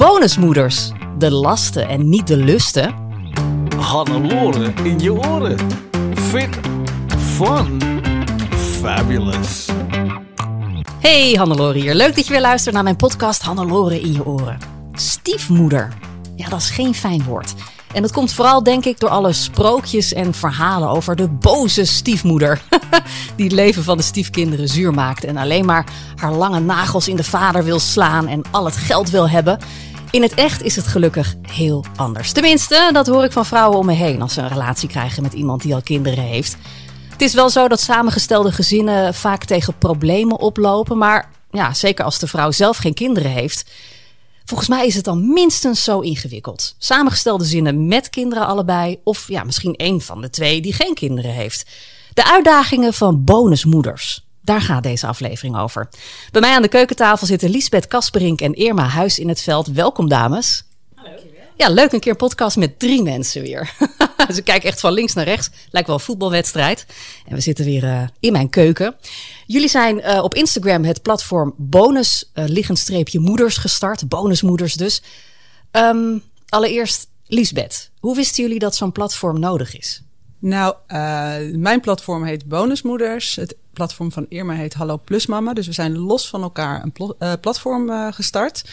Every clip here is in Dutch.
Bonusmoeders. De lasten en niet de lusten. Hannelore in je oren. Fit, fun, fabulous. Hey, Hannelore hier. Leuk dat je weer luistert naar mijn podcast Hannelore in je oren. Stiefmoeder. Ja, dat is geen fijn woord. En dat komt vooral, denk ik, door alle sprookjes en verhalen over de boze stiefmoeder. Die het leven van de stiefkinderen zuur maakt en alleen maar haar lange nagels in de vader wil slaan en al het geld wil hebben. In het echt is het gelukkig heel anders. Tenminste, dat hoor ik van vrouwen om me heen als ze een relatie krijgen met iemand die al kinderen heeft. Het is wel zo dat samengestelde gezinnen vaak tegen problemen oplopen, maar ja, zeker als de vrouw zelf geen kinderen heeft. Volgens mij is het dan minstens zo ingewikkeld. Samengestelde zinnen met kinderen allebei, of ja, misschien één van de twee die geen kinderen heeft. De uitdagingen van bonusmoeders. Daar gaat deze aflevering over. Bij mij aan de keukentafel zitten Liesbeth Kasperink en Irma Huis in het Veld. Welkom, dames. Hallo. Ja, leuk een keer een podcast met drie mensen weer. Ze kijken echt van links naar rechts. Lijkt wel een voetbalwedstrijd. En we zitten weer uh, in mijn keuken. Jullie zijn uh, op Instagram het platform bonus uh, liggenstreepje moeders gestart. Bonusmoeders dus. Um, allereerst, Liesbeth, hoe wisten jullie dat zo'n platform nodig is? Nou, uh, mijn platform heet Bonusmoeders. Het platform van Irma heet Hallo Plus Mama. Dus we zijn los van elkaar een uh, platform uh, gestart.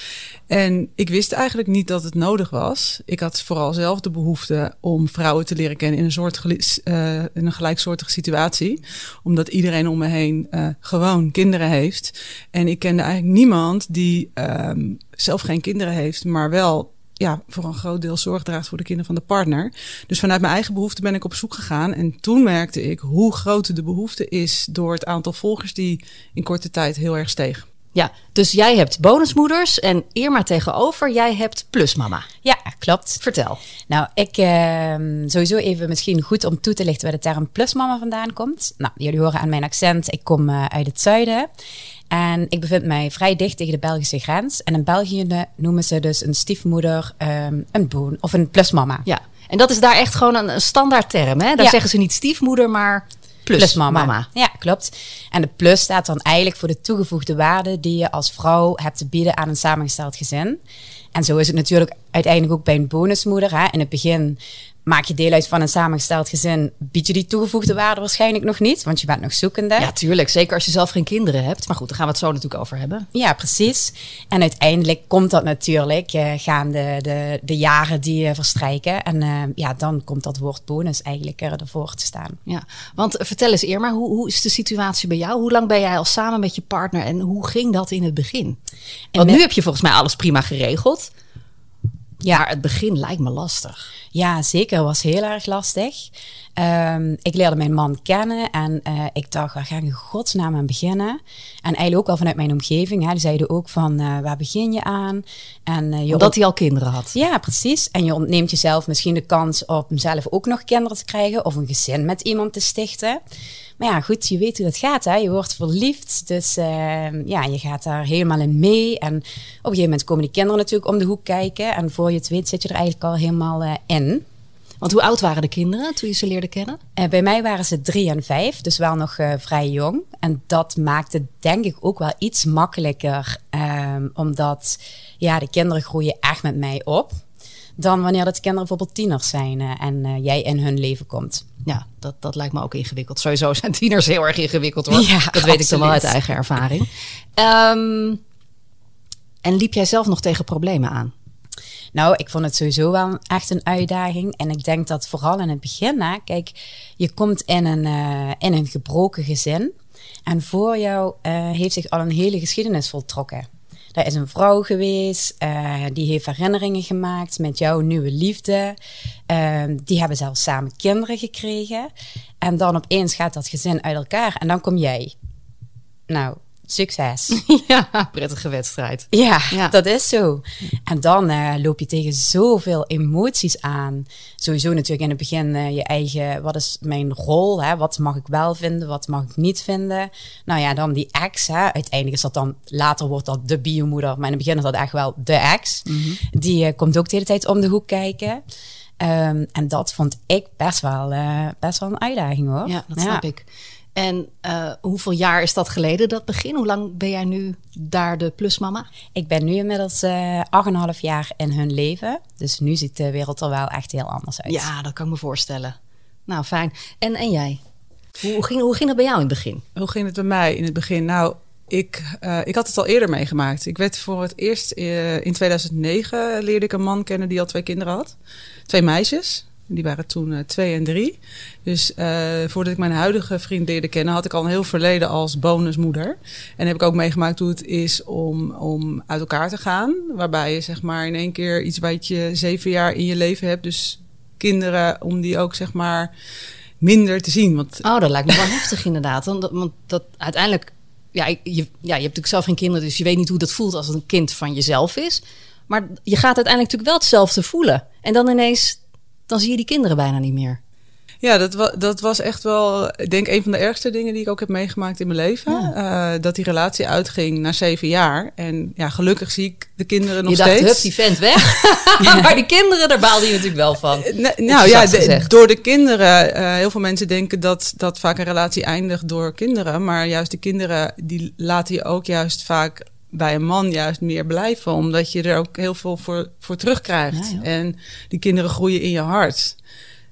En ik wist eigenlijk niet dat het nodig was. Ik had vooral zelf de behoefte om vrouwen te leren kennen in een, soort in een gelijksoortige situatie. Omdat iedereen om me heen gewoon kinderen heeft. En ik kende eigenlijk niemand die um, zelf geen kinderen heeft, maar wel ja, voor een groot deel zorg draagt voor de kinderen van de partner. Dus vanuit mijn eigen behoefte ben ik op zoek gegaan. En toen merkte ik hoe groot de behoefte is door het aantal volgers die in korte tijd heel erg steeg. Ja, dus jij hebt bonusmoeders en Irma tegenover, jij hebt plusmama. Ja, klopt. Vertel. Nou, ik uh, sowieso even misschien goed om toe te lichten waar de term plusmama vandaan komt. Nou, jullie horen aan mijn accent, ik kom uh, uit het zuiden. En ik bevind mij vrij dicht tegen de Belgische grens. En in België noemen ze dus een stiefmoeder um, een boon of een plusmama. Ja, en dat is daar echt gewoon een, een standaard term. Hè? Daar ja. zeggen ze niet stiefmoeder, maar plus, plus mama. mama. Ja, klopt. En de plus staat dan eigenlijk voor de toegevoegde waarde die je als vrouw hebt te bieden aan een samengesteld gezin. En zo is het natuurlijk uiteindelijk ook bij een bonusmoeder. Hè. In het begin maak je deel uit van een samengesteld gezin, bied je die toegevoegde waarde waarschijnlijk nog niet, want je bent nog zoekende. Ja, tuurlijk. Zeker als je zelf geen kinderen hebt. Maar goed, daar gaan we het zo natuurlijk over hebben. Ja, precies. En uiteindelijk komt dat natuurlijk uh, gaande de, de jaren die uh, verstrijken. En uh, ja, dan komt dat woord bonus eigenlijk ervoor te staan. Ja, want vertel eens Irma, hoe, hoe is de situatie bij jou? Hoe lang ben jij al samen met je partner en hoe ging dat in het begin? Want met... nu heb je volgens mij alles prima geregeld. Ja, maar het begin lijkt me lastig. Ja, zeker. was heel erg lastig. Um, ik leerde mijn man kennen en uh, ik dacht, waar ga ik in godsnaam aan beginnen? En eigenlijk ook al vanuit mijn omgeving. Hè, die zeiden ook van, uh, waar begin je aan? En, uh, je Omdat hij al kinderen had. Ja, precies. En je ontneemt jezelf misschien de kans om zelf ook nog kinderen te krijgen of een gezin met iemand te stichten. Maar ja, goed, je weet hoe dat gaat. Hè? Je wordt verliefd. Dus uh, ja, je gaat daar helemaal in mee. En op een gegeven moment komen die kinderen natuurlijk om de hoek kijken. En voor je het weet zit je er eigenlijk al helemaal uh, in. Want hoe oud waren de kinderen toen je ze leerde kennen? Uh, bij mij waren ze drie en vijf, dus wel nog uh, vrij jong. En dat maakte denk ik ook wel iets makkelijker. Um, omdat ja, de kinderen groeien echt met mij op dan wanneer dat kinderen bijvoorbeeld tieners zijn uh, en uh, jij in hun leven komt. Ja, dat, dat lijkt me ook ingewikkeld. Sowieso zijn tieners heel erg ingewikkeld hoor. Ja, dat absoluut. weet ik dan wel uit eigen ervaring. um, en liep jij zelf nog tegen problemen aan? Nou, ik vond het sowieso wel echt een uitdaging. En ik denk dat vooral in het begin, hè, kijk, je komt in een, uh, in een gebroken gezin. En voor jou uh, heeft zich al een hele geschiedenis voltrokken. Er is een vrouw geweest, uh, die heeft herinneringen gemaakt met jouw nieuwe liefde. Uh, die hebben zelfs samen kinderen gekregen. En dan opeens gaat dat gezin uit elkaar en dan kom jij. Nou, succes. Ja, prettige wedstrijd. Ja, ja. dat is zo. En dan uh, loop je tegen zoveel emoties aan. Sowieso natuurlijk in het begin uh, je eigen, wat is mijn rol? Hè? Wat mag ik wel vinden, wat mag ik niet vinden? Nou ja, dan die ex. Hè? Uiteindelijk is dat dan, later wordt dat de biomoeder. Maar in het begin is dat echt wel de ex. Mm -hmm. Die uh, komt ook de hele tijd om de hoek kijken. Um, en dat vond ik best wel, best wel een uitdaging hoor. Ja, dat snap ja. ik. En uh, hoeveel jaar is dat geleden, dat begin? Hoe lang ben jij nu daar de plusmama? Ik ben nu inmiddels uh, 8,5 jaar in hun leven. Dus nu ziet de wereld er wel echt heel anders uit. Ja, dat kan ik me voorstellen. Nou, fijn. En, en jij? Hoe, hoe, ging, hoe ging het bij jou in het begin? Hoe ging het bij mij in het begin? Nou, ik, uh, ik had het al eerder meegemaakt. Ik werd voor het eerst uh, in 2009 leerde ik een man kennen die al twee kinderen had. Twee meisjes. Die waren toen uh, twee en drie. Dus uh, voordat ik mijn huidige vriend leerde kennen, had ik al een heel verleden als bonusmoeder. En heb ik ook meegemaakt hoe het is om, om uit elkaar te gaan. Waarbij je zeg maar in één keer iets wat je zeven jaar in je leven hebt. Dus kinderen, om die ook zeg maar minder te zien. Want... Oh, dat lijkt me wel heftig inderdaad. Want, want dat uiteindelijk, ja, je, ja, je hebt natuurlijk zelf geen kinderen, dus je weet niet hoe dat voelt als het een kind van jezelf is. Maar je gaat uiteindelijk natuurlijk wel hetzelfde voelen. En dan ineens dan zie je die kinderen bijna niet meer. Ja, dat, wa dat was echt wel, ik denk, een van de ergste dingen die ik ook heb meegemaakt in mijn leven. Ja. Uh, dat die relatie uitging na zeven jaar. En ja, gelukkig zie ik de kinderen nog je steeds. Je dacht, hup, die vent weg. maar die kinderen, daar baalde je natuurlijk wel van. Uh, nou ja, de, door de kinderen. Uh, heel veel mensen denken dat, dat vaak een relatie eindigt door kinderen. Maar juist de kinderen, die laten je ook juist vaak bij een man juist meer blijven, omdat je er ook heel veel voor, voor terugkrijgt. Ja, en die kinderen groeien in je hart.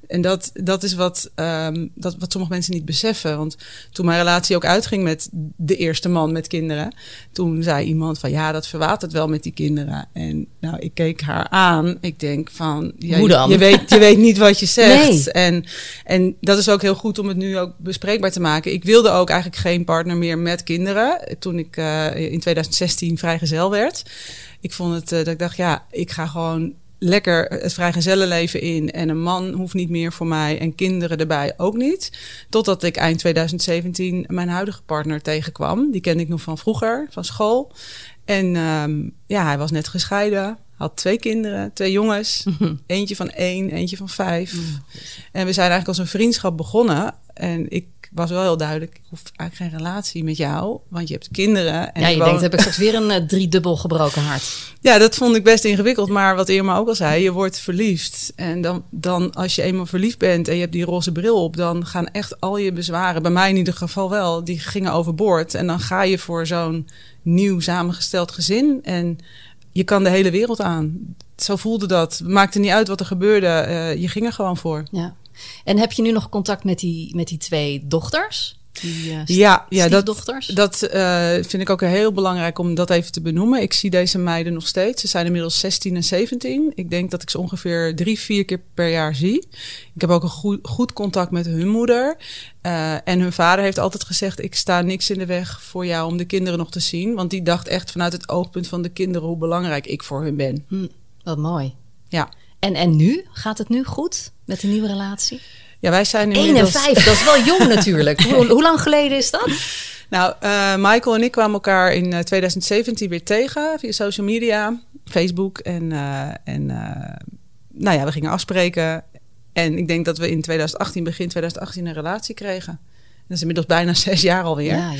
En dat, dat is wat, um, dat, wat sommige mensen niet beseffen. Want toen mijn relatie ook uitging met de eerste man met kinderen, toen zei iemand van ja, dat verwatert wel met die kinderen. En nou, ik keek haar aan. Ik denk van ja? Je, je, weet, je weet niet wat je zegt. Nee. En, en dat is ook heel goed om het nu ook bespreekbaar te maken. Ik wilde ook eigenlijk geen partner meer met kinderen toen ik uh, in 2016 vrijgezel werd. Ik vond het uh, dat ik dacht ja, ik ga gewoon lekker het vrijgezellenleven in. En een man hoeft niet meer voor mij en kinderen erbij ook niet. Totdat ik eind 2017 mijn huidige partner tegenkwam. Die kende ik nog van vroeger, van school. En um, ja, hij was net gescheiden. Had twee kinderen, twee jongens. Eentje van één, eentje van vijf. En we zijn eigenlijk als een vriendschap begonnen. En ik was wel heel duidelijk, ik hoef eigenlijk geen relatie met jou, want je hebt kinderen. En ja, je woon... denkt, heb ik straks weer een uh, driedubbel gebroken hart. Ja, dat vond ik best ingewikkeld. Maar wat Irma ook al zei, je wordt verliefd. En dan, dan als je eenmaal verliefd bent en je hebt die roze bril op, dan gaan echt al je bezwaren, bij mij in ieder geval wel, die gingen overboord. En dan ga je voor zo'n nieuw samengesteld gezin en je kan de hele wereld aan. Zo voelde dat. Maakte niet uit wat er gebeurde. Uh, je ging er gewoon voor. Ja. En heb je nu nog contact met die, met die twee dochters? Die, uh, ja, ja dat, dat uh, vind ik ook heel belangrijk om dat even te benoemen. Ik zie deze meiden nog steeds. Ze zijn inmiddels 16 en 17. Ik denk dat ik ze ongeveer drie, vier keer per jaar zie. Ik heb ook een goed, goed contact met hun moeder. Uh, en hun vader heeft altijd gezegd: Ik sta niks in de weg voor jou om de kinderen nog te zien. Want die dacht echt vanuit het oogpunt van de kinderen hoe belangrijk ik voor hun ben. Hm, wat mooi. Ja. En, en nu? Gaat het nu goed met de nieuwe relatie? Ja, wij zijn inmiddels... 1 en 5, dat is wel jong natuurlijk. hoe, hoe, lang geleden is dat? Nou, uh, Michael en ik kwamen elkaar in uh, 2017 weer tegen via social media, Facebook. En, uh, en nou ja, we gingen afspreken. En ik denk dat we in 2018, begin 2018, een relatie kregen. Dat is inmiddels bijna zes jaar alweer. Ja,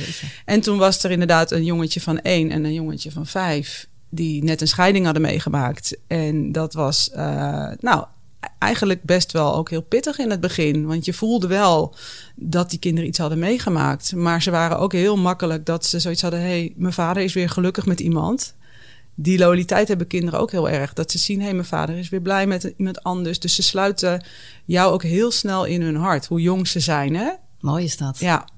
en toen was er inderdaad een jongetje van één en een jongetje van vijf die net een scheiding hadden meegemaakt. En dat was, uh, nou, eigenlijk best wel ook heel pittig in het begin. Want je voelde wel dat die kinderen iets hadden meegemaakt. Maar ze waren ook heel makkelijk dat ze zoiets hadden: hé, hey, mijn vader is weer gelukkig met iemand. Die loyaliteit hebben kinderen ook heel erg. Dat ze zien, hé, hey, mijn vader is weer blij met iemand anders. Dus ze sluiten jou ook heel snel in hun hart, hoe jong ze zijn, hè? Mooi is dat. Ja.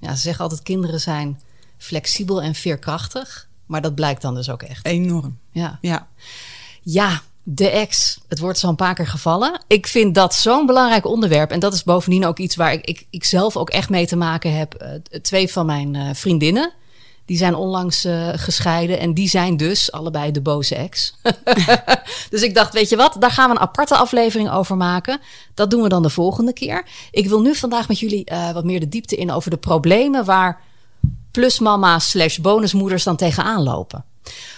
Ja, ze zeggen altijd, kinderen zijn flexibel en veerkrachtig. Maar dat blijkt dan dus ook echt. Enorm. Ja. Ja. Ja, De ex. Het wordt zo een paar keer gevallen. Ik vind dat zo'n belangrijk onderwerp. En dat is bovendien ook iets waar ik, ik, ik zelf ook echt mee te maken heb. Uh, twee van mijn uh, vriendinnen. Die zijn onlangs uh, gescheiden. En die zijn dus allebei de boze ex. dus ik dacht, weet je wat? Daar gaan we een aparte aflevering over maken. Dat doen we dan de volgende keer. Ik wil nu vandaag met jullie wat meer de diepte in over de problemen waar plusmama's slash bonusmoeders dan tegenaan lopen.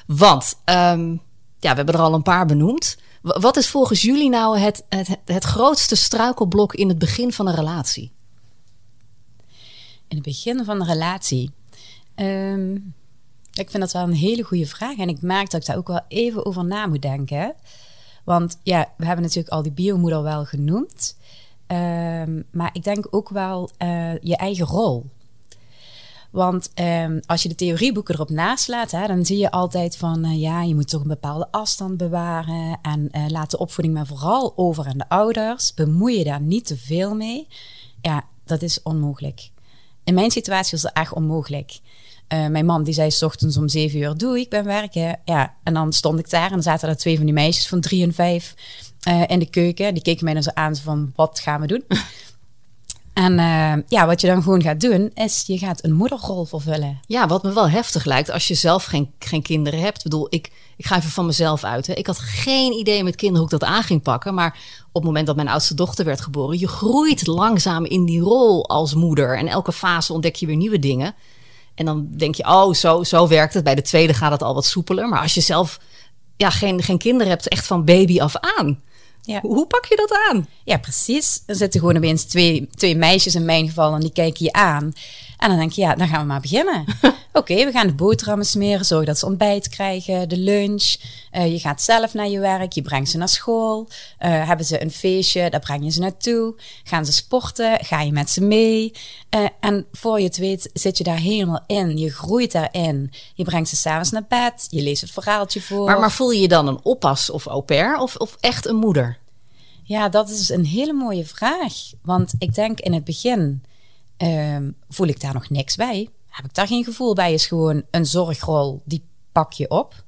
Want um, ja, we hebben er al een paar benoemd. Wat is volgens jullie nou het, het, het grootste struikelblok in het begin van een relatie? In het begin van een relatie. Um, ik vind dat wel een hele goede vraag. En ik merk dat ik daar ook wel even over na moet denken. Want ja, we hebben natuurlijk al die biomoeder wel genoemd. Um, maar ik denk ook wel uh, je eigen rol. Want um, als je de theorieboeken erop naslaat, hè, dan zie je altijd van uh, ja, je moet toch een bepaalde afstand bewaren. En uh, laat de opvoeding maar vooral over aan de ouders. Bemoei je daar niet te veel mee. Ja, dat is onmogelijk. In mijn situatie was dat echt onmogelijk. Uh, mijn man die zei s ochtends om zeven uur, doe ik ben werken. Ja, en dan stond ik daar en zaten er twee van die meisjes van drie en vijf in de keuken. Die keken mij dan zo aan van, wat gaan we doen? En uh, ja, wat je dan gewoon gaat doen, is je gaat een moederrol vervullen. Ja, wat me wel heftig lijkt als je zelf geen, geen kinderen hebt. Ik bedoel, ik, ik ga even van mezelf uit. Hè. Ik had geen idee met kinderen hoe ik dat aan ging pakken. Maar op het moment dat mijn oudste dochter werd geboren, je groeit langzaam in die rol als moeder. En elke fase ontdek je weer nieuwe dingen. En dan denk je, oh, zo, zo werkt het. Bij de tweede gaat het al wat soepeler. Maar als je zelf ja, geen, geen kinderen hebt, echt van baby af aan ja. Hoe pak je dat aan? Ja, precies. Er zitten gewoon opeens twee, twee meisjes in mijn geval en die kijken je aan. En dan denk je, ja, dan gaan we maar beginnen. Oké, we gaan de boterhammen smeren, zorgen dat ze ontbijt krijgen, de lunch. Uh, je gaat zelf naar je werk, je brengt ze naar school. Uh, hebben ze een feestje, daar breng je ze naartoe. Gaan ze sporten, ga je met ze mee. Uh, en voor je het weet zit je daar helemaal in. Je groeit daarin. Je brengt ze s'avonds naar bed, je leest het verhaaltje voor. Maar, maar voel je je dan een oppas of au pair of, of echt een moeder? Ja, dat is een hele mooie vraag. Want ik denk in het begin um, voel ik daar nog niks bij. Heb ik daar geen gevoel bij? Is gewoon een zorgrol, die pak je op.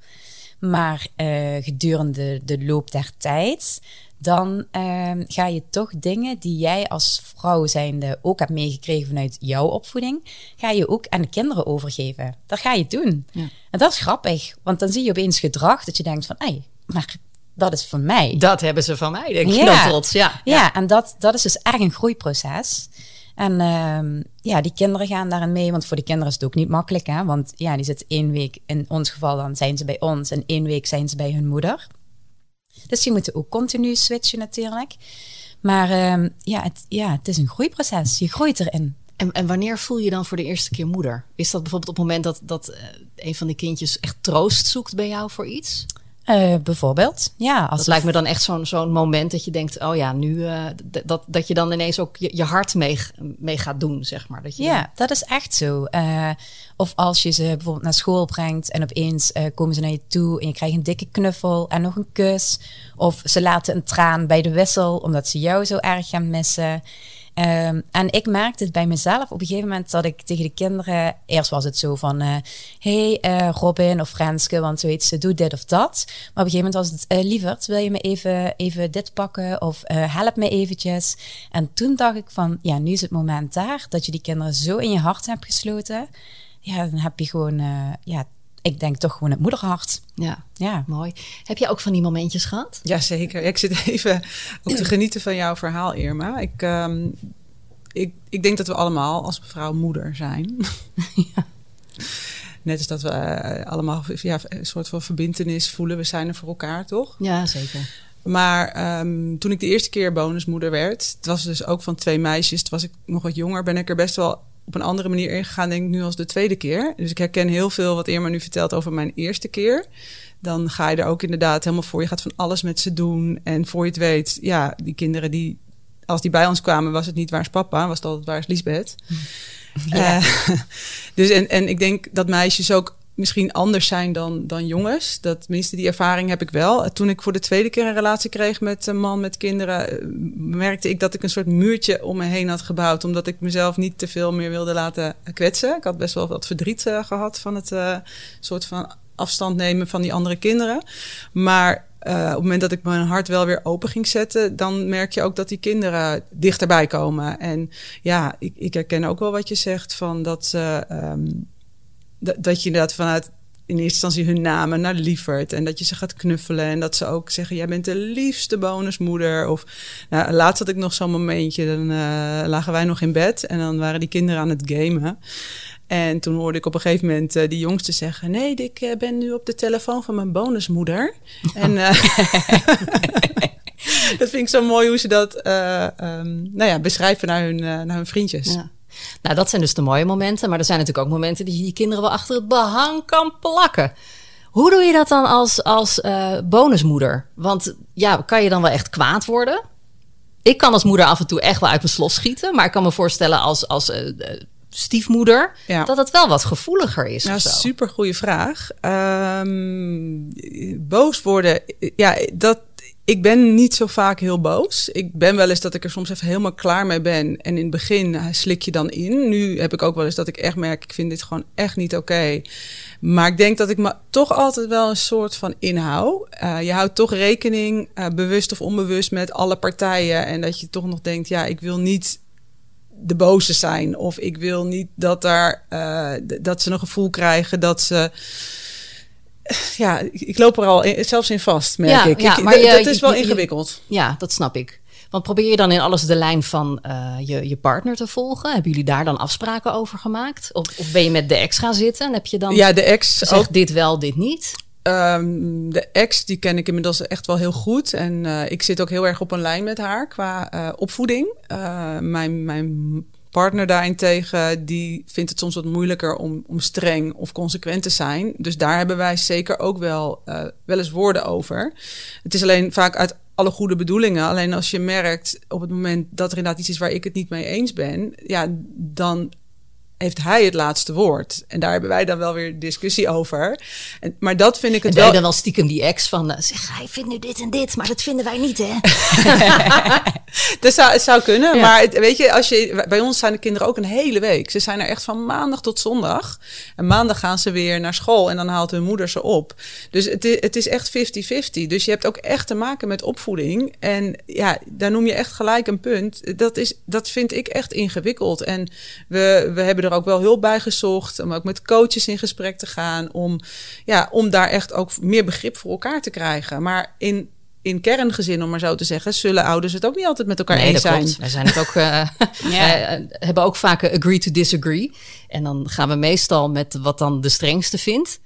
Maar uh, gedurende de loop der tijd, dan uh, ga je toch dingen die jij als vrouw zijnde ook hebt meegekregen vanuit jouw opvoeding, ga je ook aan de kinderen overgeven. Dat ga je doen. Ja. En dat is grappig, want dan zie je opeens gedrag dat je denkt van, hé, maar dat is van mij. Dat hebben ze van mij, denk ik. Ja. trots, ja. Ja, ja. en dat, dat is dus echt een groeiproces. En uh, ja, die kinderen gaan daarin mee, want voor de kinderen is het ook niet makkelijk, hè? Want ja, die zitten één week, in ons geval dan zijn ze bij ons en één week zijn ze bij hun moeder. Dus die moeten ook continu switchen natuurlijk. Maar uh, ja, het, ja, het is een groeiproces. Je groeit erin. En, en, wanneer voel je dan voor de eerste keer moeder? Is dat bijvoorbeeld op het moment dat, dat uh, een van de kindjes echt troost zoekt bij jou voor iets? Uh, bijvoorbeeld, ja. Als dat lijkt me dan echt zo'n zo'n moment dat je denkt, oh ja, nu uh, dat, dat je dan ineens ook je, je hart mee, mee gaat doen, zeg maar. Dat je ja, dat is echt zo. Uh, of als je ze bijvoorbeeld naar school brengt en opeens komen ze naar je toe en je krijgt een dikke knuffel en nog een kus. Of ze laten een traan bij de wissel omdat ze jou zo erg gaan missen. Um, en ik merkte het bij mezelf op een gegeven moment dat ik tegen de kinderen. Eerst was het zo van: uh, hey uh, Robin of Franske, want weet ze, doe dit of dat. Maar op een gegeven moment was het: uh, lieverd, wil je me even, even dit pakken of help me eventjes? En toen dacht ik van: ja, nu is het moment daar dat je die kinderen zo in je hart hebt gesloten. Ja, dan heb je gewoon, ja, ik denk toch gewoon het moederhart. Ja, ja, mooi. Heb je ook van die momentjes gehad? Jazeker. Ik zit even ook te genieten van jouw verhaal, Irma. Ik, um, ik, ik denk dat we allemaal als mevrouw moeder zijn. ja. Net als dat we uh, allemaal ja, een soort van verbindenis voelen. We zijn er voor elkaar, toch? Ja, zeker. Maar um, toen ik de eerste keer bonusmoeder werd, het was dus ook van twee meisjes. Toen was ik nog wat jonger, ben ik er best wel op een andere manier ingegaan, denk ik nu als de tweede keer. Dus ik herken heel veel wat Irma nu vertelt over mijn eerste keer. Dan ga je er ook inderdaad helemaal voor. Je gaat van alles met ze doen. En voor je het weet, ja, die kinderen die, als die bij ons kwamen, was het niet waar is papa, was het altijd waar is Lisbeth. Ja. Uh, dus en, en ik denk dat meisjes ook misschien anders zijn dan, dan jongens. Dat, tenminste, die ervaring heb ik wel. Toen ik voor de tweede keer een relatie kreeg met een man met kinderen, eh, merkte ik dat ik een soort muurtje om me heen had gebouwd. Omdat ik mezelf niet te veel meer wilde laten kwetsen. Ik had best wel wat verdriet uh, gehad van het uh, soort van afstand nemen van die andere kinderen. Maar op het moment dat ik mijn hart wel weer open ging zetten, dan merk je ook dat die kinderen dichterbij komen. En ja, ik, ik herken ook wel wat je zegt van dat ze. Um, dat je inderdaad vanuit in eerste instantie hun namen naar lieverd. En dat je ze gaat knuffelen. En dat ze ook zeggen: Jij bent de liefste bonusmoeder. Of nou, laatst had ik nog zo'n momentje. Dan uh, lagen wij nog in bed. En dan waren die kinderen aan het gamen. En toen hoorde ik op een gegeven moment uh, die jongste zeggen: Nee, ik uh, ben nu op de telefoon van mijn bonusmoeder. En dat vind ik zo mooi hoe ze dat um, nou ja, beschrijven naar hun, naar hun vriendjes. Ja. Nou, dat zijn dus de mooie momenten. Maar er zijn natuurlijk ook momenten die je die kinderen wel achter het behang kan plakken. Hoe doe je dat dan als, als uh, bonusmoeder? Want ja, kan je dan wel echt kwaad worden? Ik kan als moeder af en toe echt wel uit mijn slot schieten. Maar ik kan me voorstellen als, als uh, stiefmoeder ja. dat het wel wat gevoeliger is. Nou, super goede vraag. Um, boos worden, ja, dat, ik ben niet zo vaak heel boos. Ik ben wel eens dat ik er soms even helemaal klaar mee ben. En in het begin eh, slik je dan in. Nu heb ik ook wel eens dat ik echt merk, ik vind dit gewoon echt niet oké. Maar ik denk dat ik me toch altijd wel een soort van inhoud. Uh, je houdt toch rekening, uh, bewust of onbewust, met alle partijen. En dat je toch nog denkt, ja, ik wil niet de boze zijn. Of ik wil niet dat, daar, dat ze een gevoel krijgen dat ze ja, ik loop er al in, zelfs in vast, merk ja, ik. Ja, maar je, dat is wel ingewikkeld. ja, dat snap ik. Want probeer je dan in alles de lijn van uh, je, je partner te volgen? Hebben jullie daar dan afspraken over gemaakt? Of, of ben je met de ex gaan zitten en heb je dan ja, de ex zegt ook, dit wel, dit niet? Um, de ex, die ken ik inmiddels echt wel heel goed. En uh, ik zit ook heel erg op een lijn met haar qua uh, opvoeding. mijn, mijn partner daarentegen, die vindt het soms wat moeilijker om, om streng of consequent te zijn. Dus daar hebben wij zeker ook wel, uh, wel eens woorden over. Het is alleen vaak uit alle goede bedoelingen. Alleen als je merkt op het moment dat er inderdaad iets is waar ik het niet mee eens ben, ja, dan heeft hij het laatste woord. En daar hebben wij dan wel weer discussie over. En, maar dat vind ik het en wel... dan wel stiekem die ex van... Uh, zeg, hij vindt nu dit en dit, maar dat vinden wij niet, hè? dat zou, het zou kunnen. Maar het, weet je, als je, bij ons zijn de kinderen ook een hele week. Ze zijn er echt van maandag tot zondag. En maandag gaan ze weer naar school en dan haalt hun moeder ze op. Dus het is, het is echt 50-50. Dus je hebt ook echt te maken met opvoeding. En ja, daar noem je echt gelijk een punt. Dat, is, dat vind ik echt ingewikkeld. En we, we hebben er ook wel hulp bij gezocht. Om ook met coaches in gesprek te gaan. Om, ja, om daar echt ook meer begrip voor elkaar te krijgen. Maar in in kerngezin, om maar zo te zeggen, zullen ouders het ook niet altijd met elkaar eens zijn. Wij zijn het ook, uh, ja. uh, hebben ook vaak agree to disagree. En dan gaan we meestal met wat dan de strengste vindt.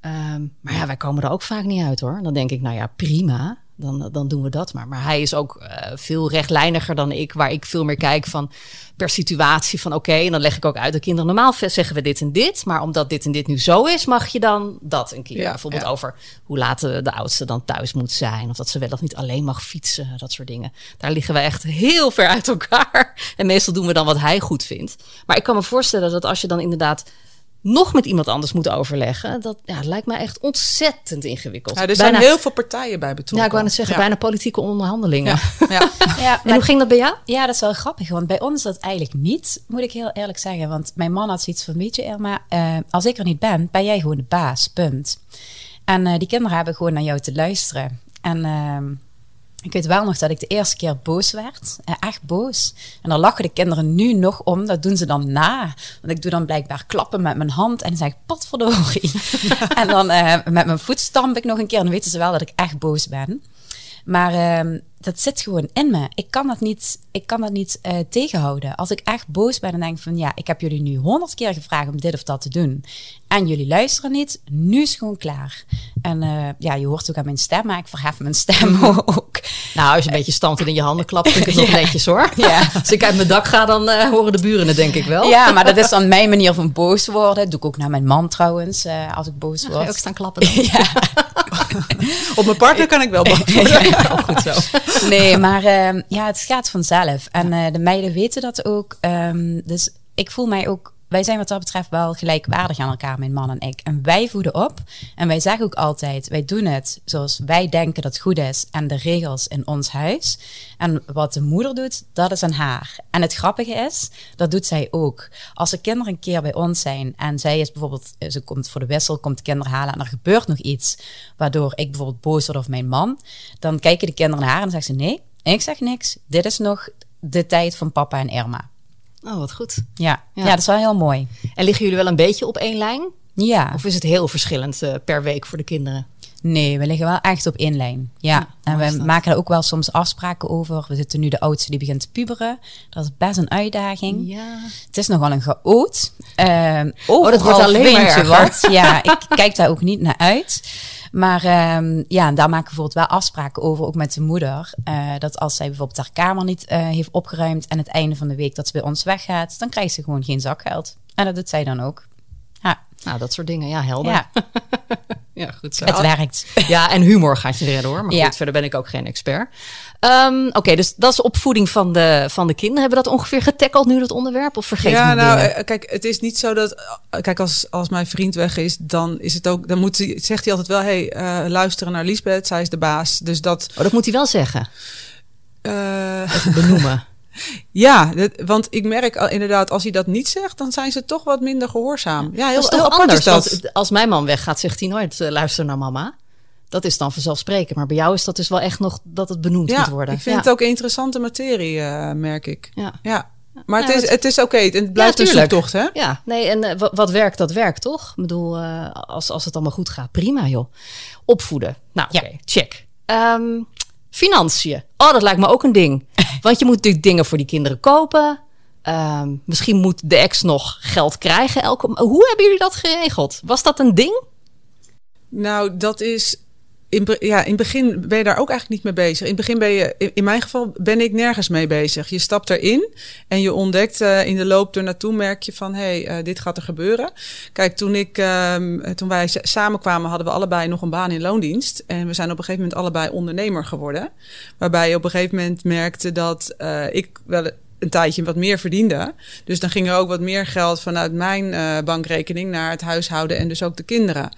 Um, maar ja, wij komen er ook vaak niet uit hoor. Dan denk ik, nou ja, prima dan, dan doen we dat maar. Maar hij is ook uh, veel rechtlijniger dan ik, waar ik veel meer kijk van per situatie van oké, okay, en dan leg ik ook uit de kinderen. Normaal zeggen we dit en dit, maar omdat dit en dit nu zo is, mag je dan dat een keer. Ja, Bijvoorbeeld ja. over hoe laat de, de, oudste dan thuis moet zijn, of dat ze wel of niet alleen mag fietsen, dat soort dingen. Daar liggen we echt heel ver uit elkaar. En meestal doen we dan wat hij goed vindt. Maar ik kan me voorstellen dat als je dan inderdaad nog met iemand anders moeten overleggen. Dat ja, lijkt me echt ontzettend ingewikkeld. Ja, er zijn heel veel partijen bij betrokken. Ja, ik wou net zeggen, bijna politieke onderhandelingen. Ja. ja. en hoe ging dat bij jou? Ja, dat is wel grappig, want bij ons dat eigenlijk niet, moet ik heel eerlijk zeggen. Want mijn man had zoiets van, weet je Irma, uh, als ik er niet ben, ben jij gewoon de baas, punt. En uh, die kinderen hebben gewoon naar jou te luisteren. En... Uh, ik weet wel nog dat ik de eerste keer boos werd. Eh, echt boos. En dan lachen de kinderen nu nog om. Dat doen ze dan na. Want ik doe dan blijkbaar klappen met mijn hand. En dan zeg ik, potverdorie. en dan uh, met mijn voet stamp ik nog een keer. En dan weten ze wel dat ik echt boos ben. Maar uh, dat zit gewoon in me. Ik kan dat niet, ik kan dat niet uh, tegenhouden. Als ik echt boos ben en denk van ja, ik heb jullie nu honderd keer gevraagd om dit of dat te doen. En jullie luisteren niet, nu is het gewoon klaar. En uh, ja, je hoort ook aan mijn stem, maar ik verhef mijn stem ook. Nou, als je een beetje standend in je handen klapt, vind ik het nog netjes hoor. Ja. Als ik uit mijn dak ga, dan uh, horen de buren het denk ik wel. Ja, maar dat is dan mijn manier van boos worden. Dat doe ik ook naar mijn man trouwens, als ik boos word. Ga je ook staan klappen dan? ja. Op mijn partner kan ik wel boos worden. Ja, goed zo. Nee, maar uh, ja, het gaat vanzelf. En uh, de meiden weten dat ook. Um, dus ik voel mij ook wij zijn wat dat betreft wel gelijkwaardig aan elkaar, mijn man en ik. En wij voeden op. En wij zeggen ook altijd, wij doen het zoals wij denken dat het goed is. En de regels in ons huis. En wat de moeder doet, dat is aan haar. En het grappige is, dat doet zij ook. Als de kinderen een keer bij ons zijn en zij is bijvoorbeeld, ze komt voor de wissel, komt de kinderen halen en er gebeurt nog iets. Waardoor ik bijvoorbeeld boos word of mijn man. Dan kijken de kinderen naar haar en zeggen ze, nee, ik zeg niks. Dit is nog de tijd van papa en Irma. Oh, wat goed. Ja, Ja. ja. dat is wel heel mooi. En liggen jullie wel een beetje op één lijn? Ja, Of is het heel verschillend eh, per week voor de kinderen? nee, we liggen wel echt op één lijn. Ja, en we maken er ook wel soms afspraken over. We zitten nu de oudste die begint te puberen. Dat is best een uitdaging. Ja. Het is nogal een chaot. Ehm Oh, dat wordt alleen maar wat. Ja, ik kijk daar ook niet naar uit. Maar ehm, ja, daar maken we bijvoorbeeld wel afspraken over, ook met de moeder. eh, dat als zij bijvoorbeeld haar kamer niet eh, heeft opgeruimd en het einde van de week dat ze bij ons weggaat, dan krijgt ze gewoon geen zakgeld. En dat doet zij dan ook. Ja, Nou, dat soort dingen. Ja, helder. ja Ja, goed zo. het werkt. Ja, en humor gaat je redden hoor. Maar Ja. goed, verder ben ik ook geen expert. Ehm, Oké, dus dat is opvoeding van de, van de kinderen. Hebben we dat ongeveer getackeld nu, dat onderwerp? Of vergeet ja, nou, dingen? eh, kijk, het is niet zo dat. eh, Kijk, als, als mijn vriend weg is, dan is het ook. Dan moet hij, zegt hij altijd wel: hey, eh, luisteren naar Lisbeth, zij is de baas. Dus dat. Oh, dat moet hij wel zeggen. eh, Benoemen. ja, dat- want ik merk al- inderdaad, als hij dat niet zegt, dan zijn ze toch wat minder gehoorzaam. Ja, heel, dat is toch heel anders. dat. Als mijn man weggaat, zegt hij nooit luister naar mama. Dat is dan vanzelfsprekend. Maar bij jou is dat dus wel echt nog dat het benoemd ja, moet worden. ik vind ja. het ook een interessante materie, eh, merk ik. Ja. Ja. Maar het is, het- is oké. Het blijft een zoektocht, hè? Ja, nee, en eh, wa- wat werkt, dat werkt toch? Ik bedoel, eh, als, als het allemaal goed gaat, prima joh. Opvoeden. Nou, Ja. oké, check. Ehm, financiën. Oh, dat lijkt me ook een ding. Want je moet natuurlijk dingen voor die kinderen kopen. Ehm, misschien moet de ex nog geld krijgen. Elke... Hoe hebben jullie dat geregeld? Was dat een ding? Nou, dat is. In, ja, in het begin ben je daar ook eigenlijk niet mee bezig. In het begin ben je, in, mijn geval, ben ik nergens mee bezig. Je stapt erin en je ontdekt eh, in de loop er naartoe, merk je van hé, hey, eh, dit gaat er gebeuren. Kijk, toen, ik, ehm, toen wij samenkwamen, hadden we allebei nog een baan in loondienst. En we zijn op een gegeven moment allebei ondernemer geworden. Waarbij je op een gegeven moment merkte dat eh, ik wel een tijdje wat meer verdiende. Dus dan ging er ook wat meer geld vanuit mijn bankrekening naar het huishouden en dus ook de kinderen.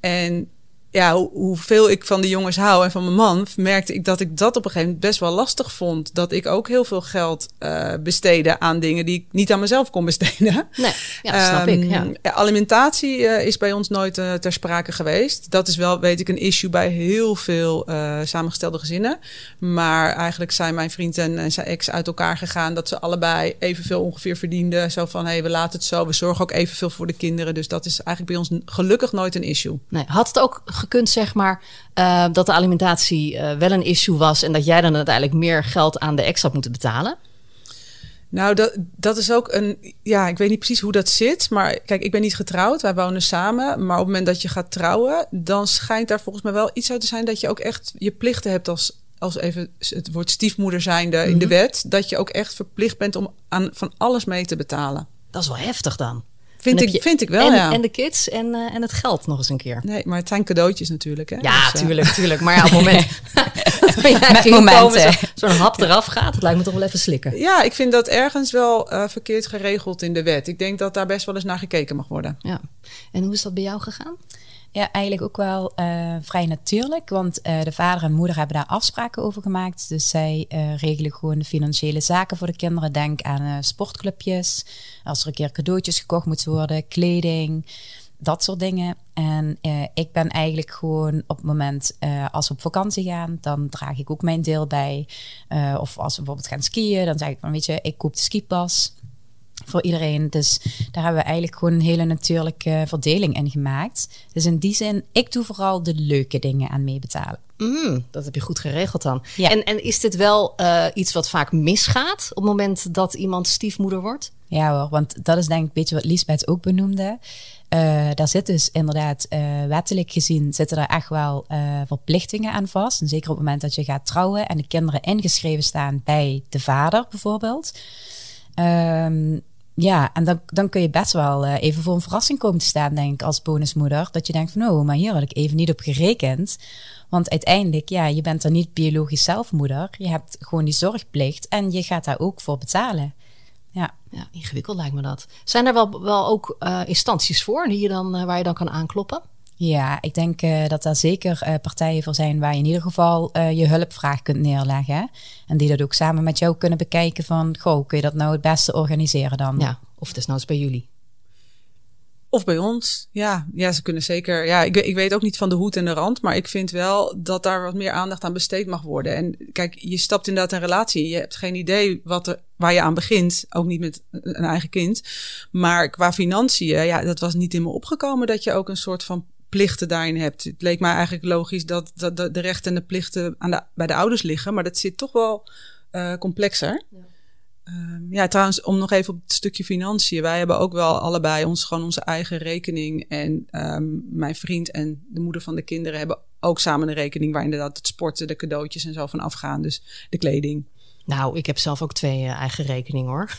En ja, hoe- hoeveel ik van de jongens hou en van mijn man, merkte ik dat ik dat op een gegeven moment best wel lastig vond. Dat ik ook heel veel geld eh besteedde aan dingen die ik niet aan mezelf kon besteden. Nee, ja, dat snap ik. Ja. Ehm, alimentatie eh, is bij ons nooit eh, ter sprake geweest. Dat is wel, weet ik, een issue bij heel veel samengestelde gezinnen. Maar eigenlijk zijn mijn vriend en, en zijn ex uit elkaar gegaan. Dat ze allebei evenveel ongeveer verdienden. Zo van, hé, hey, we laten het zo. We zorgen ook evenveel voor de kinderen. Dus dat is eigenlijk bij ons gelukkig nooit een issue. Nee, had het ook gekund, zeg maar, eh, dat de alimentatie eh, wel een issue was en dat jij dan uiteindelijk meer geld aan de ex had moeten betalen? Nou, dat, dat is ook een. Ja, ik weet niet precies hoe dat zit. Maar kijk, ik ben niet getrouwd. Wij wonen samen. Maar op het moment dat je gaat trouwen, dan schijnt daar volgens mij wel iets uit te zijn dat je ook echt je plichten hebt als. Als even het woord stiefmoeder zijnde in de wet, dat je ook echt verplicht bent om aan van alles mee te betalen. Dat is wel heftig dan. Vind ik, je- vind ik wel, en, ja. en de kids en, eh, en het geld nog eens een keer. Nee, maar het zijn cadeautjes natuurlijk. Hè? Ja, Dus, eh, tuurlijk, tuurlijk. Maar ja, op het moment dat momenten. komen, zo- zo'n hap eraf gaat, dat lijkt me toch wel even slikken. Ja, ik vind dat ergens wel eh, verkeerd geregeld in de wet. Ik denk dat daar best wel eens naar gekeken mag worden. Ja. En hoe is dat bij jou gegaan? Ja, eigenlijk ook wel eh, vrij natuurlijk. Want eh, de vader en moeder hebben daar afspraken over gemaakt. Dus zij eh, regelen gewoon de financiële zaken voor de kinderen. Denk aan sportclubjes. Als er een keer cadeautjes gekocht moeten worden. Kleding. Dat soort dingen. En ik ben eigenlijk gewoon op het moment als we op vakantie gaan, dan draag ik ook mijn deel bij. Of als we bijvoorbeeld gaan skiën, dan zeg ik van weet je, ik koop de skipas voor iedereen. Dus daar hebben we eigenlijk gewoon een hele natuurlijke verdeling in gemaakt. Dus in die zin, ik doe vooral de leuke dingen aan meebetalen. Mm, dat heb je goed geregeld dan. Ja. En, en is dit wel eh, iets wat vaak misgaat op het moment dat iemand stiefmoeder wordt? Ja hoor, want dat is denk ik een beetje wat Liesbeth ook benoemde. Eh, daar zit dus inderdaad, eh, wettelijk gezien, zitten er echt wel eh, verplichtingen aan vast. En zeker op het moment dat je gaat trouwen en de kinderen ingeschreven staan bij de vader bijvoorbeeld. Ehm, ja, en dan, dan kun je best wel eh, even voor een verrassing komen te staan, denk ik, als bonusmoeder. Dat je denkt van, oh, maar hier had ik even niet op gerekend. Want uiteindelijk, ja, je bent dan niet biologisch zelfmoeder. Je hebt gewoon die zorgplicht en je gaat daar ook voor betalen. Ja. Ja, ingewikkeld lijkt me dat. Zijn er wel, wel ook uh, instanties voor die je dan, uh, waar je dan kan aankloppen? Ja, ik denk uh, dat daar zeker partijen voor zijn waar je in ieder geval je hulpvraag kunt neerleggen. En die dat ook samen met jou kunnen bekijken van, goh, kun je dat nou het beste organiseren dan? Ja, of desnoods bij jullie. Of bij ons, ja. Ja, ze kunnen zeker. Ja, ik, ik weet ook niet van de hoed en de rand, maar ik vind wel dat daar wat meer aandacht aan besteed mag worden. En kijk, je stapt inderdaad een relatie. Je hebt geen idee wat er, waar je aan begint. Ook niet met een eigen kind. Maar qua financiën, ja, dat was niet in me opgekomen dat je ook een soort van plichten daarin hebt. Het leek mij eigenlijk logisch dat, dat de rechten en de plichten aan de, bij de ouders liggen, maar dat zit toch wel uh, complexer. Ja. Um, ja, trouwens, om nog even op het stukje financiën. Wij hebben ook wel allebei ons, gewoon onze eigen rekening. En um, mijn vriend en de moeder van de kinderen hebben ook samen een rekening waar inderdaad het sporten, de cadeautjes en zo van afgaan. Dus de kleding. Nou, ik heb zelf ook twee uh, eigen rekeningen hoor.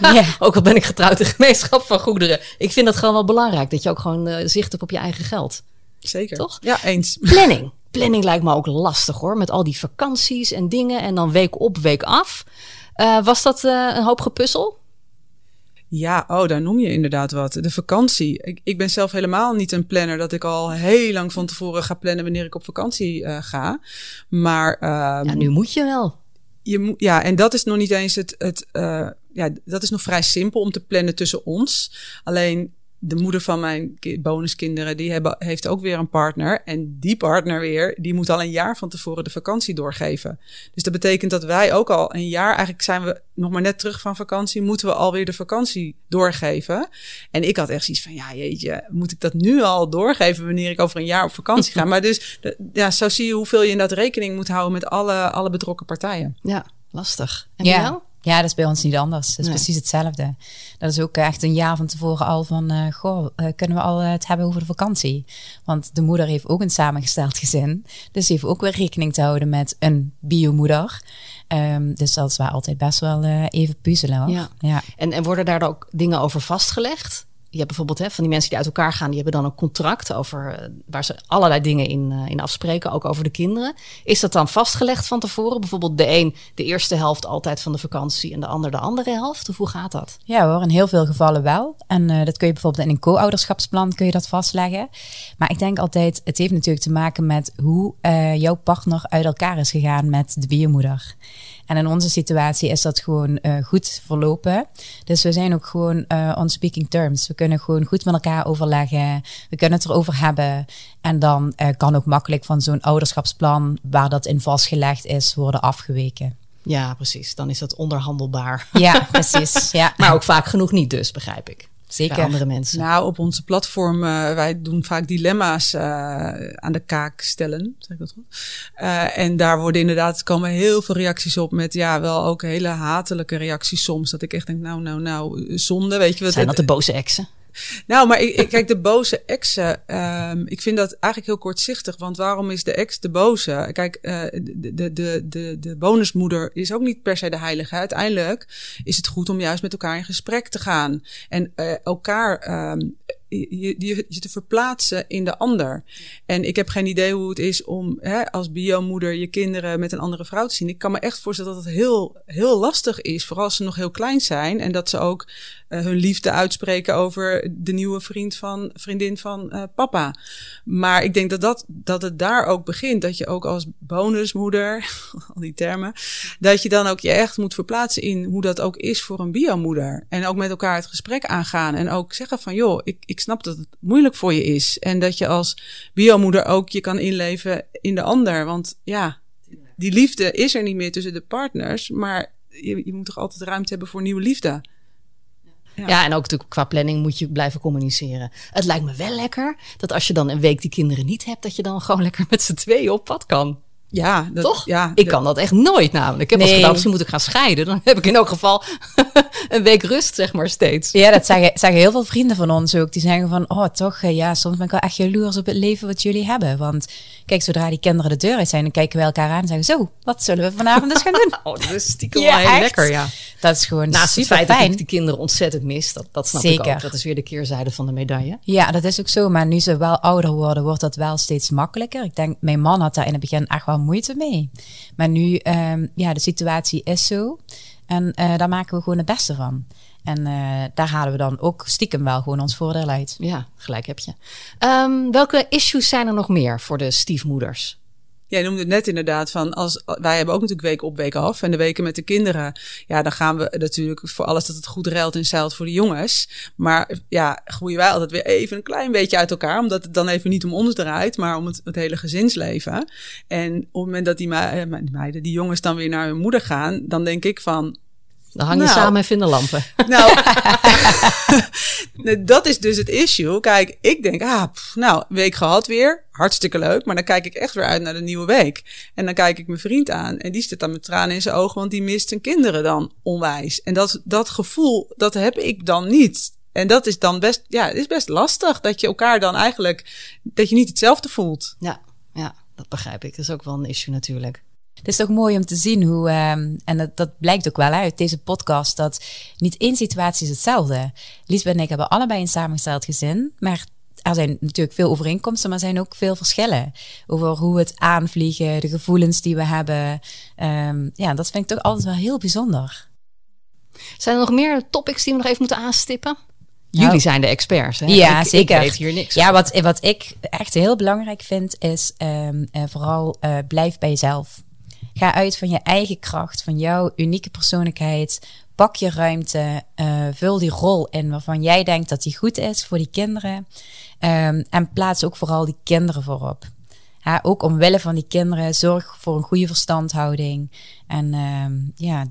yeah. ook al ben ik getrouwd in gemeenschap van goederen. Ik vind dat gewoon wel belangrijk, dat je ook gewoon uh, zicht hebt op je eigen geld. Zeker. Toch? Ja, eens. Planning. Planning lijkt me ook lastig hoor, met al die vakanties en dingen en dan week op, week af. Uh, was dat uh, een hoop gepuzzel? Ja, oh, daar noem je inderdaad wat. De vakantie. Ik, ik, ben zelf helemaal niet een planner dat ik al heel lang van tevoren ga plannen wanneer ik op vakantie uh, ga. Maar. Ja, nu moet je wel. Je ja, en dat is nog niet eens het. het ja, dat is nog vrij simpel om te plannen tussen ons. Alleen de moeder van mijn bonuskinderen, die hebben, heeft ook weer een partner. En die partner weer, die moet al een jaar van tevoren de vakantie doorgeven. Dus dat betekent dat wij ook al een jaar, eigenlijk zijn we nog maar net terug van vakantie, moeten we alweer de vakantie doorgeven. En ik had echt zoiets van, ja jeetje, moet ik dat nu al doorgeven wanneer ik over een jaar op vakantie ga? Maar dus, ja, zo zie je hoeveel je inderdaad rekening moet houden met alle, alle betrokken partijen. Ja, lastig. En ja. Ja, dat is bij ons niet anders. Het is nee. precies hetzelfde. Dat is ook echt een jaar van tevoren al van, uh, goh, uh, kunnen we al het hebben over de vakantie? Want de moeder heeft ook een samengesteld gezin. Dus heeft ook weer rekening te houden met een biomoeder. Um, dus dat is waar altijd best wel uh, even puzzelen. Hoor. Ja. ja. En, en worden daar ook dingen over vastgelegd? Je hebt bijvoorbeeld hè, van die mensen die uit elkaar gaan, die hebben dan een contract over eh, waar ze allerlei dingen in, uh, in afspreken, ook over de kinderen. Is dat dan vastgelegd van tevoren? Bijvoorbeeld de een de eerste helft altijd van de vakantie en de ander de andere helft? Of hoe gaat dat? Ja hoor, in heel veel gevallen wel. En uh, dat kun je bijvoorbeeld in een co-ouderschapsplan kun je dat vastleggen. Maar ik denk altijd, het heeft natuurlijk te maken met hoe jouw partner uit elkaar is gegaan met de biomoeder. En in onze situatie is dat gewoon uh, goed verlopen. Dus we zijn ook gewoon uh, on speaking terms. We kunnen gewoon goed met elkaar overleggen. We kunnen het erover hebben. En dan uh, kan ook makkelijk van zo'n ouderschapsplan, waar dat in vastgelegd is, worden afgeweken. Ja, precies. Dan is dat onderhandelbaar. Ja, precies. Ja. maar ook vaak genoeg niet dus, begrijp ik. Zeker. andere mensen. Nou, op onze platform, uh, wij doen vaak dilemma's uh, aan de kaak stellen. Zeg ik dat goed? Uh, en daar worden inderdaad, komen heel veel reacties op met, ja, wel ook hele hatelijke reacties soms. Dat ik echt denk, nou, nou, nou, zonde, weet je wat. Zijn dat de boze exen? Nou, maar ik, ik, kijk, de boze exen, um, ik vind dat eigenlijk heel kortzichtig. Want waarom is de ex de boze? Kijk, uh, de, de, de, de, de bonusmoeder is ook niet per se de heilige. Uiteindelijk is het goed om juist met elkaar in gesprek te gaan. En uh, elkaar um, je, je, je te verplaatsen in de ander. En ik heb geen idee hoe het is om hè, als biomoeder je kinderen met een andere vrouw te zien. Ik kan me echt voorstellen dat het heel, heel lastig is, vooral als ze nog heel klein zijn. En dat ze ook uh, hun liefde uitspreken over de nieuwe vriend van, vriendin van uh, papa. Maar ik denk dat, dat, dat het daar ook begint. Dat je ook als bonusmoeder, al die termen, dat je dan ook je echt moet verplaatsen in hoe dat ook is voor een biomoeder. En ook met elkaar het gesprek aangaan. En ook zeggen van, joh, ik snap dat het moeilijk voor je is. En dat je als biomoeder ook je kan inleven in de ander. Want ja, die liefde is er niet meer tussen de partners. Maar je, je moet toch altijd ruimte hebben voor nieuwe liefde. Ja. ja. en ook natuurlijk qua planning moet je blijven communiceren. Het lijkt me wel lekker dat als je dan een week die kinderen niet hebt, dat je dan gewoon lekker met z'n tweeën op pad kan. Ja, dat, toch? Ja, ik kan dat echt nooit namelijk. Ik heb nee. als gedacht, misschien moet ik gaan scheiden. Dan heb ik in elk geval een week rust, zeg maar, steeds. Ja, dat zeggen, zeggen heel veel vrienden van ons ook. Die zeggen van, oh toch, ja, soms ben ik wel echt jaloers op het leven wat jullie hebben. Want kijk, zodra die kinderen de deur uit zijn, dan kijken we elkaar aan en zeggen, zo, wat zullen we vanavond eens gaan doen? oh, dat is stiekem ja, lekker, ja. Dat is gewoon Naast het feit fijn. dat ik de kinderen ontzettend mis, dat, dat snap Zeker. ik ook. Dat is weer de keerzijde van de medaille. Ja, dat is ook zo. Maar nu ze wel ouder worden, wordt dat wel steeds makkelijker. Ik denk, mijn man had daar in het begin echt wel moeite mee. Maar nu, um, ja, de situatie is zo. En uh, daar maken we gewoon het beste van. En uh, daar halen we dan ook stiekem wel gewoon ons voordeel uit. Ja, gelijk heb je. Um, welke issues zijn er nog meer voor de stiefmoeders? Jij noemde het net inderdaad van als wij hebben ook natuurlijk week op week af en de weken met de kinderen. Ja, dan gaan we natuurlijk voor alles dat het goed ruilt en zeilt voor de jongens. Maar ja, groeien wij altijd weer even een klein beetje uit elkaar, omdat het dan even niet om ons draait, maar om het, het hele gezinsleven. En op het moment dat die, eh, meiden, die jongens dan weer naar hun moeder gaan, dan denk ik van dan hang je nou, samen en vinden lampen. Nou, dat is dus het issue. Kijk, ik denk, ah, nou, week gehad weer. Hartstikke leuk. Maar dan kijk ik echt weer uit naar de nieuwe week. En dan kijk ik mijn vriend aan. En die zit dan met tranen in zijn ogen, want die mist zijn kinderen dan onwijs. En dat, dat gevoel, dat heb ik dan niet. En dat is dan best, ja, het is best lastig dat je elkaar dan eigenlijk, dat je niet hetzelfde voelt. Ja, ja, dat begrijp ik. Dat is ook wel een issue natuurlijk. Het is toch mooi om te zien hoe, um, en dat, dat, blijkt ook wel uit deze podcast, dat niet één situatie is hetzelfde. Liesbeth en ik hebben allebei een samengesteld gezin, maar er zijn natuurlijk veel overeenkomsten, maar er zijn ook veel verschillen over hoe het aanvliegen, de gevoelens die we hebben. Um, ja, dat vind ik toch altijd wel heel bijzonder. Zijn er nog meer topics die we nog even moeten aanstippen? Jullie nou, zijn de experts, hè? Ja, ik, zeker. Ik weet hier niks. Ja, wat, wat ik echt heel belangrijk vind, is um, uh, vooral uh, blijf bij jezelf. Ga uit van je eigen kracht, van jouw unieke persoonlijkheid. Pak je ruimte, uh, vul die rol in waarvan jij denkt dat die goed is voor die kinderen. Um, en plaats ook vooral die kinderen voorop. Ja, ook omwille van die kinderen, zorg voor een goede verstandhouding. En um, ja,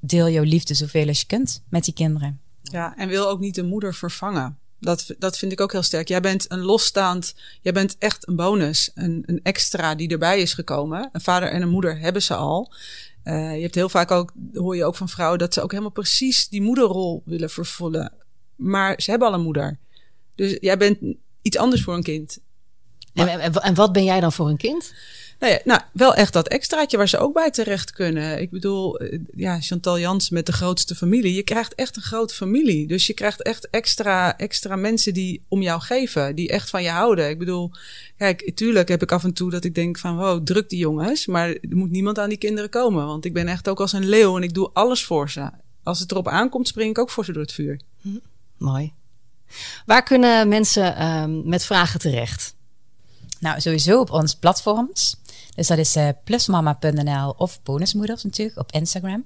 deel jouw liefde zoveel als je kunt met die kinderen. Ja, en wil ook niet de moeder vervangen. Dat, dat vind ik ook heel sterk. Jij bent een losstaand, jij bent echt een bonus, een, een extra die erbij is gekomen. Een vader en een moeder hebben ze al. Uh, je hebt heel vaak ook, hoor je ook van vrouwen, dat ze ook helemaal precies die moederrol willen vervullen. Maar ze hebben al een moeder. Dus jij bent iets anders voor een kind. En, en wat ben jij dan voor een kind? Nou, ja, nou, wel echt dat extraatje waar ze ook bij terecht kunnen. Ik bedoel, eh, ja, Chantal Jans met de grootste familie. Je krijgt echt een grote familie. Dus je krijgt echt extra, extra mensen die om jou geven. Die echt van je houden. Ik bedoel, kijk, tuurlijk heb ik af en toe dat ik denk van, wow, druk die jongens. Maar er moet niemand aan die kinderen komen. Want ik ben echt ook als een leeuw en ik doe alles voor ze. Als het erop aankomt, spring ik ook voor ze door het vuur. Hm, mooi. Waar kunnen mensen um, met vragen terecht? Nou, sowieso op ons platforms. Dus dat is uh, plusmama.nl of bonusmoeders natuurlijk op Instagram.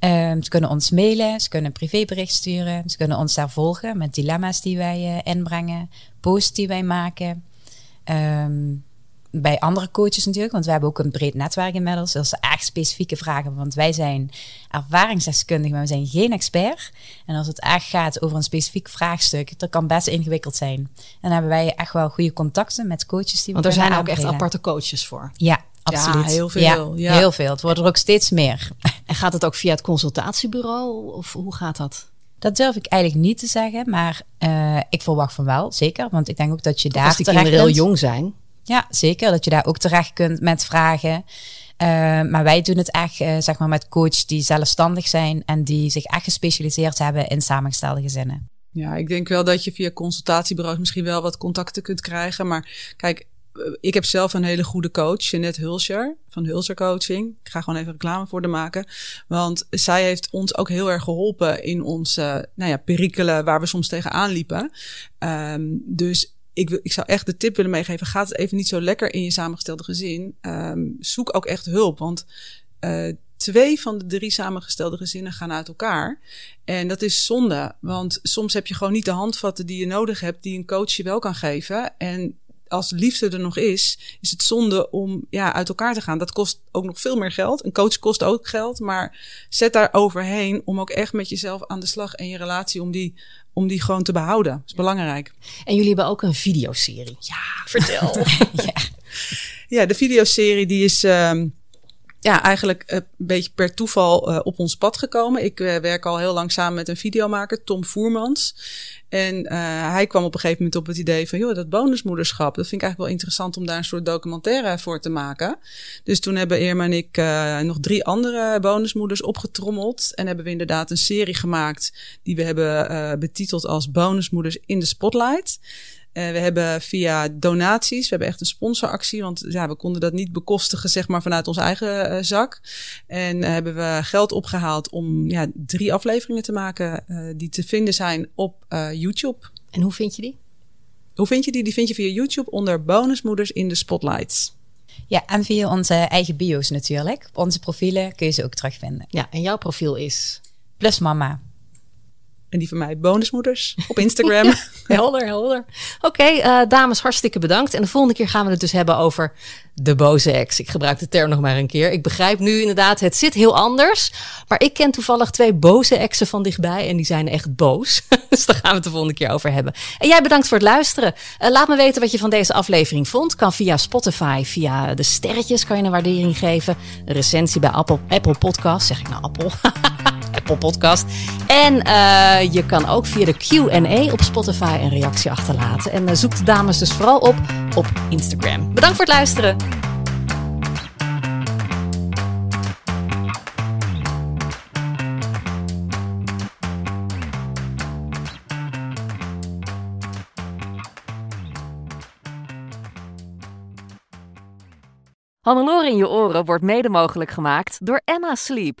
Um, ze kunnen ons mailen, ze kunnen een privébericht sturen, ze kunnen ons daar volgen met dilemma's die wij uh, inbrengen, posts die wij maken. Um, bij andere coaches natuurlijk, want we hebben ook een breed netwerk inmiddels. Dus echt specifieke vragen, want wij zijn ervaringsdeskundigen, maar we zijn geen expert. En als het echt gaat over een specifiek vraagstuk, dat kan best ingewikkeld zijn. En dan hebben wij echt wel goede contacten met coaches die Want er zijn ook echt aparte coaches voor. Ja, absoluut. Ja, heel veel. Ja, heel veel. Het wordt er ook steeds meer. En gaat het ook via het consultatiebureau of hoe gaat dat? Dat durf ik eigenlijk niet te zeggen, maar uh, ik verwacht van wel, zeker. Want ik denk ook dat je daar Als die kinderen heel jong zijn. Ja, zeker. Dat je daar ook terecht kunt met vragen. Uh, maar wij doen het echt uh, zeg maar met coaches die zelfstandig zijn en die zich echt gespecialiseerd hebben in samengestelde gezinnen. Ja, ik denk wel dat je via consultatiebureaus misschien wel wat contacten kunt krijgen. Maar kijk, ik heb zelf een hele goede coach, Jeanette Hulscher van Hulscher Coaching. Ik ga gewoon even reclame voor de maken. Want zij heeft ons ook heel erg geholpen in onze nou ja, perikelen waar we soms tegenaan liepen. Um, dus ik, wil, ik zou echt de tip willen meegeven: gaat het even niet zo lekker in je samengestelde gezin. Um, zoek ook echt hulp. Want uh, twee van de drie samengestelde gezinnen gaan uit elkaar. En dat is zonde. Want soms heb je gewoon niet de handvatten die je nodig hebt, die een coach je wel kan geven. En als liefde er nog is, is het zonde om ja, uit elkaar te gaan. Dat kost ook nog veel meer geld. Een coach kost ook geld, maar zet daar overheen om ook echt met jezelf aan de slag en je relatie om die, om die gewoon te behouden. Dat is belangrijk. En jullie hebben ook een videoserie. Ja, vertel. ja. ja, de videoserie die is. Um, ja, eigenlijk een beetje per toeval uh, op ons pad gekomen. Ik uh, werk al heel lang samen met een videomaker, Tom Voermans. En hij kwam op een gegeven moment op het idee van, joh, dat bonusmoederschap, dat vind ik eigenlijk wel interessant om daar een soort documentaire voor te maken. Dus toen hebben Irma en ik nog drie andere bonusmoeders opgetrommeld. En hebben we inderdaad een serie gemaakt die we hebben betiteld als Bonusmoeders in de Spotlight. Uh, we hebben via donaties, we hebben echt een sponsoractie, want ja, we konden dat niet bekostigen zeg maar vanuit onze eigen uh, zak. En uh, hebben we geld opgehaald om ja, drie afleveringen te maken die te vinden zijn op YouTube. En hoe vind je die? Hoe vind je die? Die vind je via YouTube onder bonusmoeders in de spotlights. Ja, en via onze eigen bio's natuurlijk. Op onze profielen kun je ze ook terugvinden. Ja, en jouw profiel is? Plus mama. En die van mij bonusmoeders op Instagram. helder, helder. Oké, uh, dames, hartstikke bedankt. En de volgende keer gaan we het dus hebben over de boze ex. Ik gebruik de term nog maar een keer. Ik begrijp nu inderdaad, het zit heel anders. Maar ik ken toevallig twee boze exen van dichtbij. En die zijn echt boos. dus daar gaan we het de volgende keer over hebben. En jij bedankt voor het luisteren. Uh, laat me weten wat je van deze aflevering vond. Kan via Spotify, via de sterretjes kan je een waardering geven. Een recensie bij Apple, Apple Podcast. Zeg ik nou Apple? Apple Podcast. En uh, je kan ook via de Q&A op Spotify een reactie achterlaten. En uh, zoek de dames dus vooral op op Instagram. Bedankt voor het luisteren. Hannelore in je oren wordt mede mogelijk gemaakt door Emma Sleep.